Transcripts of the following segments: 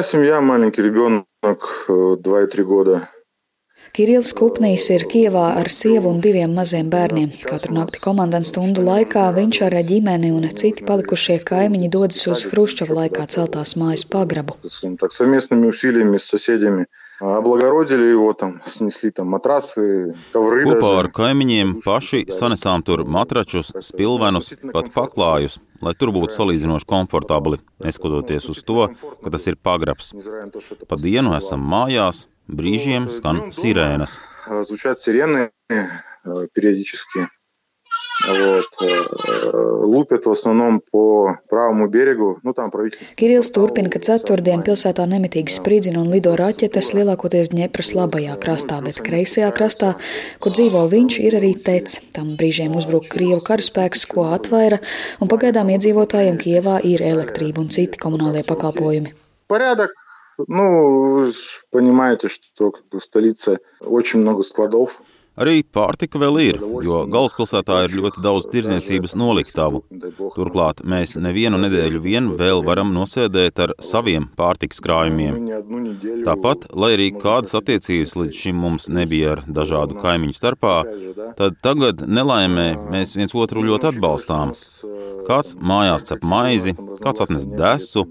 меня семья, маленький ребенок, 2-3 года. Kirils Kupnīs ir Kievā ar sievu un diviem maziem bērniem. Katru nakti komandas stundu laikā viņš ar ģimeni un citi palikušie kaimiņi dodas uz Hruščova laikā celtās mājas pagrabu. Облагородили его там, снесли там матрасы, ковры. Kopā ar kaimiņiem paši sanesām tur matračus, spilvenus, pat paklājus, lai tur būtu salīdzinoši komfortabli, neskatoties uz to, ka tas ir pagrabs. Pa dienu esam mājās, Брīžiem skan sirēnas. Звучат сирены периодически. Вот. Lūpjat в основном по правому берегу. Nu, там правительство. Kirils turpina, ka ceturtdien pilsētā nemitīgi spridzina un lido raķetes lielākoties Ņepras labajā krastā, bet kreisajā krastā, kur dzīvo viņš, ir arī tec. Tam brīžiem uzbruk Krievu karaspēks, ko atvaira, un pagaidām iedzīvotājiem Kievā ir elektrība un citi komunālie pakalpojumi. Порядок Ну, вы понимаете, что как бы, в столице очень много складов. Arī pārtika vēl ir, jo galvaspilsētā ir ļoti daudz tirdzniecības noliktavu. Turklāt mēs nevienu nedēļu vien vēl varam nosēdēt ar saviem pārtikas krājumiem. Tāpat, lai arī kādas attiecības līdz šim mums nebija ar dažādu kaimiņu starpā, tad tagad nelaimē mēs viens otru ļoti atbalstām. Kāds mājās cep maizi, kāds atnes desu,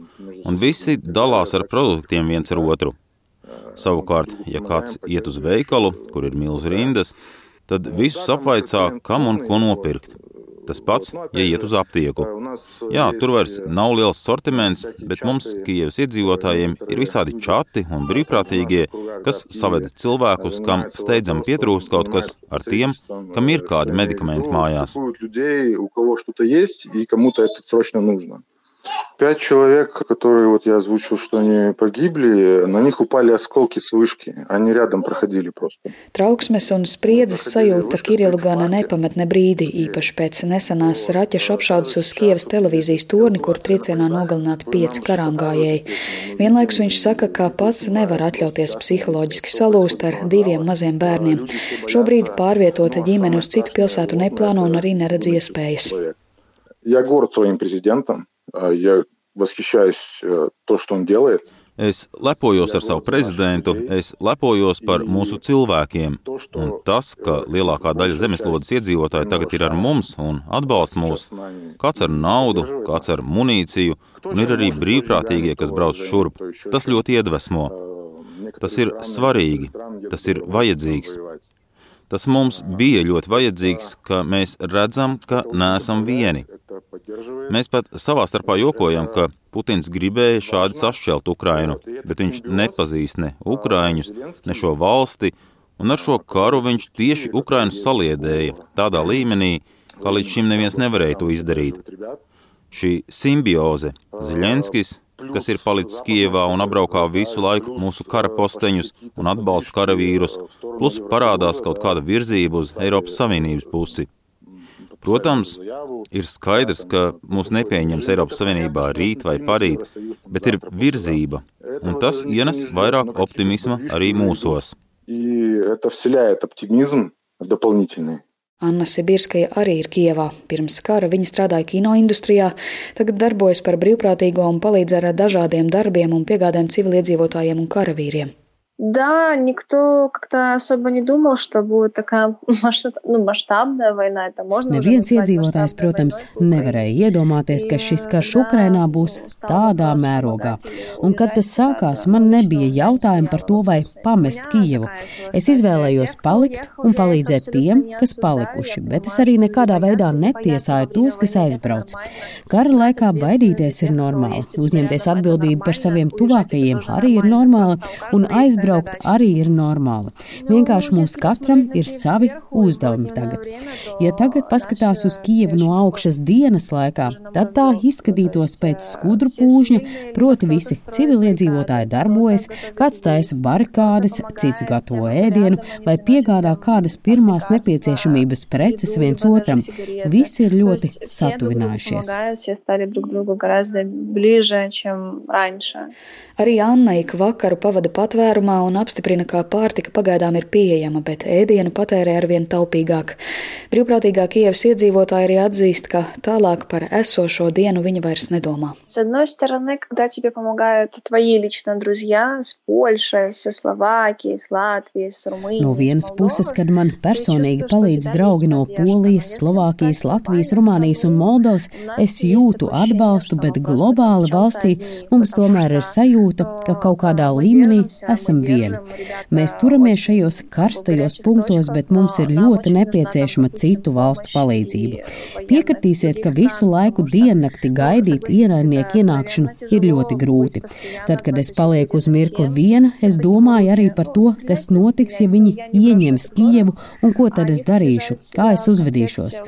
un visi dalās ar produktiem viens ar otru. Savukārt, ja kāds iet uz veikalu, kur ir milzu rindas, tad visus apvaicā, kam un ko nopirkt. Tas pats, ja iet uz aptieku. Jā, tur vairs nav liels sortiments, bet mums, Kievas iedzīvotājiem, ir visādi čati un brīvprātīgie, kas saveda cilvēkus, kam steidzami pietrūkst kaut kas ar tiem, kam ir kādi medikamenti mājās. Пять человек, которые вот я озвучил, что они погибли, на них упали осколки с вышки. Они рядом проходили просто. Trauksmes un spriedzes sajūta Kirilu gan nepamet ne brīdi, īpaši pēc nesenās raķešu apšaudas uz Kievas televīzijas torni, kur triecienā nogalināti pieci karāmgājēji. Vienlaikus viņš saka, ka pats nevar atļauties psiholoģiski salūst ar diviem maziem bērniem. Šobrīd pārvietot ģimeni uz citu pilsētu neplāno un arī neredz iespējas. Я горд своим президентом. Я восхищаюсь то, что он делает. Es lepojos ar savu prezidentu, es lepojos par mūsu cilvēkiem. Un tas, ka lielākā daļa zemeslodes iedzīvotāji tagad ir ar mums un atbalsta mūs, kāds ar naudu, kāds ar munīciju, un ir arī brīvprātīgie, kas brauc šurp, tas ļoti iedvesmo. Tas ir svarīgi, tas ir vajadzīgs. Tas mums bija ļoti vajadzīgs, ka mēs redzam, ka neesam vieni. Mēs pat savā starpā jokojam, ka Putins gribēja šādi sašķelt Ukrainu, bet viņš nepazīst ne Ukraiņus, ne šo valsti, un ar šo karu viņš tieši Ukrainu saliedēja tādā līmenī, kā līdz šim neviens nevarēja to izdarīt. Šī simbioze, Ziļenskis, kas ir palicis Kievā un apbraukā visu laiku mūsu kara posteņus un atbalsta karavīrus, plus parādās kaut kāda virzība uz Eiropas Savienības pusi. Protams, ir skaidrs, ka mūs nepieņems Eiropas Savienībā rīt vai parīt, bet ir virzība, un tas ienes vairāk optimisma arī mūsos. Anna Sibirskaja arī ir Kievā. Pirms kara viņa strādāja kinoindustrijā, tagad darbojas par brīvprātīgo un palīdz ar dažādiem darbiem un piegādēm civiliedzīvotājiem un karavīriem. Да, никто как-то особо не думал, что будет такая масштаб, nu, masштабная война. Это можно Neviens iedzīvotājs, protams, nevarēja iedomāties, ka šis karš Ukrainā būs tādā mērogā. Un, kad tas sākās, man nebija jautājumu par to, vai pamest Kijevu. Es izvēlējos palikt un palīdzēt tiem, kas palikuši, bet es arī nekādā veidā netiesāju tos, kas aizbrauc. Kara laikā baidīties ir normāli, uzņemties atbildību par saviem tuvākajiem arī ir normāli, un aizbraukt izbraukt arī ir normāli. Vienkārši mums katram ir savi uzdevumi tagad. Ja tagad paskatās uz Kievu no augšas dienas laikā, tad tā izskatītos pēc skudru pūžņa, proti visi civiliedzīvotāji darbojas, kāds taisa barikādes, cits gatavo ēdienu vai piegādā kādas pirmās nepieciešamības preces viens otram. Visi ir ļoti satuvinājušies. Arī Anna ik vakaru pavada patvērumā, un apstiprina, ka pārtika pagaidām ir pieejama, bet ēdienu patērē arvien taupīgāk. Brīvprātīgā Kievas iedzīvotāji arī atzīst, ka tālāk par esošo dienu viņa vairs nedomā. No vienas puses, kad man personīgi palīdz draugi no Polijas, Slovākijas, Latvijas, Rumānijas un Moldovas, es jūtu atbalstu, bet globāli valstī mums tomēr ir sajūta, ka kaut kādā līmenī esam vieni. Mēs turamies šajos karstajos punktos, bet mums ir ļoti nepieciešama citu valstu palīdzību. Piekritīsiet, ka visu laiku diennakti gaidīt ienaidnieku ienākšanu ir ļoti grūti. Tad, kad es palieku uz mirkli viena, es domāju arī par to, kas notiks, ja viņi ieņems Kijevu un ko tad es darīšu, kā es uzvedīšos.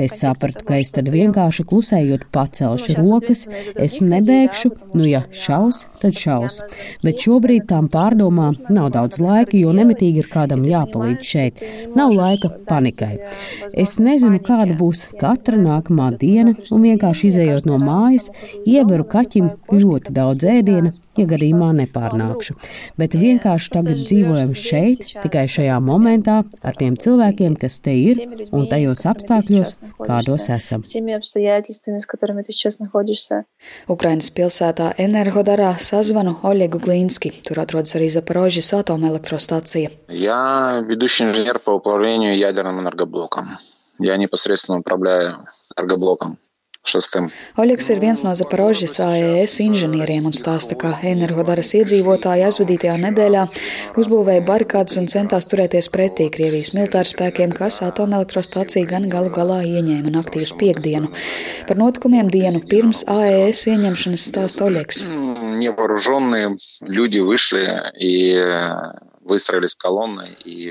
Es sapratu, ka es tad vienkārši klusējot pacelšu rokas, es nebēgšu, nu ja šaus, tad šaus. Bet šobrīd tām pārdomām nav daudz laika, jo nemitīgi ir kādam jāpalīdz šeit. Nav laika panikai. Es nezinu, kāda būs katra nākamā diena, un vienkārši izējot no mājas, ieberu kaķim ļoti daudz ēdiena, ja gadījumā nepārnākšu. Bet vienkārši tagad dzīvojam šeit, tikai šajā momentā, ar tiem cilvēkiem, kas te ir, un tajos apstākļos, kādos esam. Ukrainas pilsētā Energodarā sazvanu Oļegu Glīnski. Tur atrodas arī Zaporožas atomelektrostacija. Я ведущий инженер по управлению ядерным энергоблоком. Я непосредственно управляю энергоблоком. Šestim. Oļegs ir viens no Zaporožas AES inženieriem un stāsta, ka energodaras iedzīvotāji aizvadītajā nedēļā uzbūvēja barikādas un centās turēties pretī Krievijas militārspēkiem, kas atomelektrostaciju gan galu galā ieņēma naktī uz piekdienu. Par notikumiem dienu pirms AES ieņemšanas stāsta Oļegs. Nevaružonные люди вышли и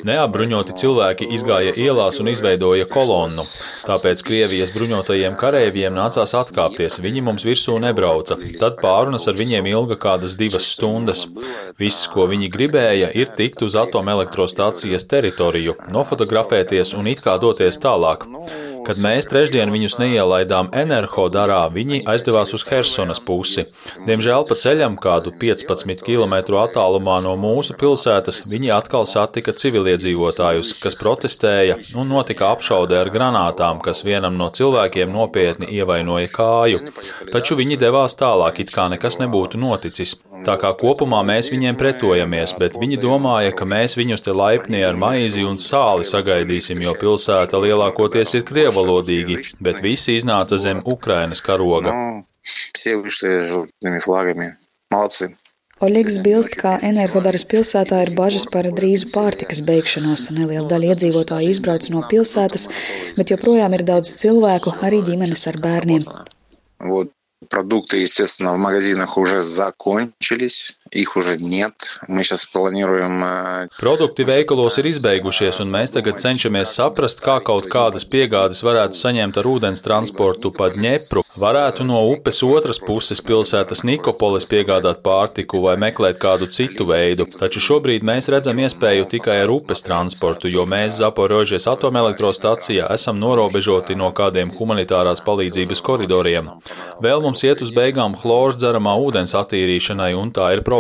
Neapbruņoti cilvēki izgāja ielās un izveidoja kolonnu. Tāpēc Krievijas bruņotajiem kareiviem nācās atkāpties. Viņi mums virsū nebrauca. Tad pārunas ar viņiem ilga kādas divas stundas. Viss, ko viņi gribēja, ir tikt uz atomelektrostācijas teritoriju, nofotografēties un it kā doties tālāk. Kad mēs trešdien viņus neielaidām enerhodarā, viņi aizdevās uz Helsonas pusi. Diemžēl pa ceļam kādu 15 km attālumā no mūsu pilsētas viņi atkal satika civiliedzīvotājus, kas protestēja un notika apšaude ar granātām, kas vienam no cilvēkiem nopietni ievainoja kāju. Taču viņi devās tālāk, it kā nekas nebūtu noticis. Tā kā kopumā mēs viņiem pretojamies, bet viņi domāja, ka mēs viņus te laipni ar maizi un sāli sagaidīsim, jo pilsēta lielākoties ir krievalodīgi, bet visi iznāca zem Ukrainas karoga. Oļegs bilst, ka energodaras pilsētā ir bažas par drīzu pārtikas beigšanos. Neliela daļa iedzīvotāju izbrauc no pilsētas, bet joprojām ir daudz cilvēku, arī ģimenes ar bērniem. Вот Продукты, естественно, в магазинах уже закончились, их уже нет. Мы сейчас планируем... Produkti veikalos ir izbeigušies, un mēs tagad cenšamies saprast, kā kaut kādas piegādes varētu saņemt ar ūdens transportu pa Dņepru. Varētu no upes otras puses pilsētas Nikopolis piegādāt pārtiku vai meklēt kādu citu veidu, taču šobrīd mēs redzam iespēju tikai ar upes transportu, jo mēs Zaporožies atomelektrostacijā esam norobežoti no kādiem humanitārās palīdzības koridoriem. Vēl mums iet uz beigām chlors dzeramā ūdens attīrīšanai, un tā ir problēma.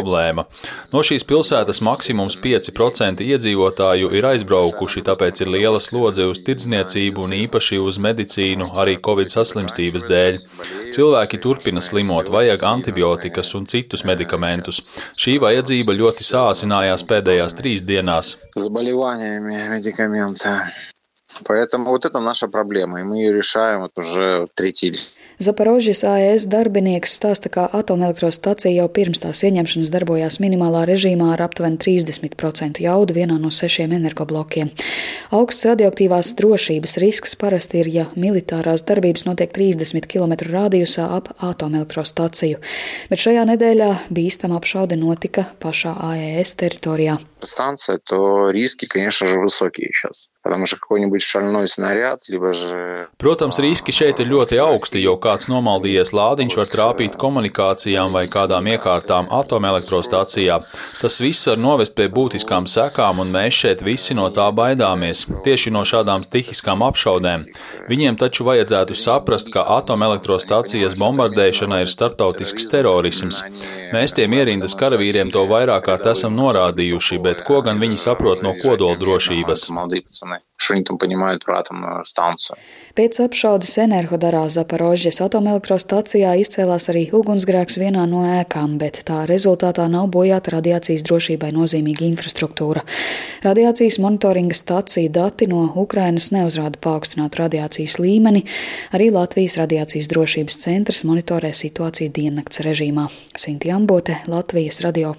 No šīs pilsētas maksimums 5% iedzīvotāju ir aizbraukuši, tāpēc ir liela slodze uz tirdzniecību un īpaši uz medicīnu arī Covid saslimstības dēļ. Cilvēki turpina slimot, vajag antibiotikas un citus medikamentus. Šī vajadzība ļoti sāsinājās pēdējās trīs dienās. Поэтому вот это наша проблема, и мы ее решаем вот уже третий день. Zaporožas AES darbinieks stāsta, ka atomelektrostacija jau pirms tās ieņemšanas darbojās minimālā režīmā ar aptuveni 30% jaudu vienā no sešiem energoblokiem. Augsts radioaktīvās drošības risks parasti ir, ja militārās darbības notiek 30 km radiusā ap atomelektrostaciju, bet šajā nedēļā bīstama apšaude notika pašā AES teritorijā. Станция, то риски, конечно же, высокие сейчас. потому что какой-нибудь шальной снаряд, либо же... Protams, riski šeit ir ļoti augsti, jo kāds nomaldījies lādiņš var trāpīt komunikācijām vai kādām iekārtām atomelektrostacijā. Tas viss var novest pie būtiskām sekām, un mēs šeit visi no tā baidāmies, tieši no šādām stihiskām apšaudēm. Viņiem taču vajadzētu saprast, ka atomelektrostacijas bombardēšana ir starptautisks terorisms. Mēs tiem ierindas karavīriem to vairāk kārt esam norādījuši, bet ko gan viņi saprot no kodoldrošības? что они там понимают про атомную станцию. Pēc apšaudes Enerhodarā Zaporožģes atomelektrostacijā izcēlās arī ugunsgrēks vienā no ēkām, bet tā rezultātā nav bojāta radiācijas drošībai nozīmīga infrastruktūra. Radiācijas monitoringa stacija dati no Ukrainas neuzrāda paaugstinātu radiācijas līmeni, arī Latvijas radiācijas drošības centrs monitorē situāciju diennakts režīmā. Sinti Ambote, Latvijas radio.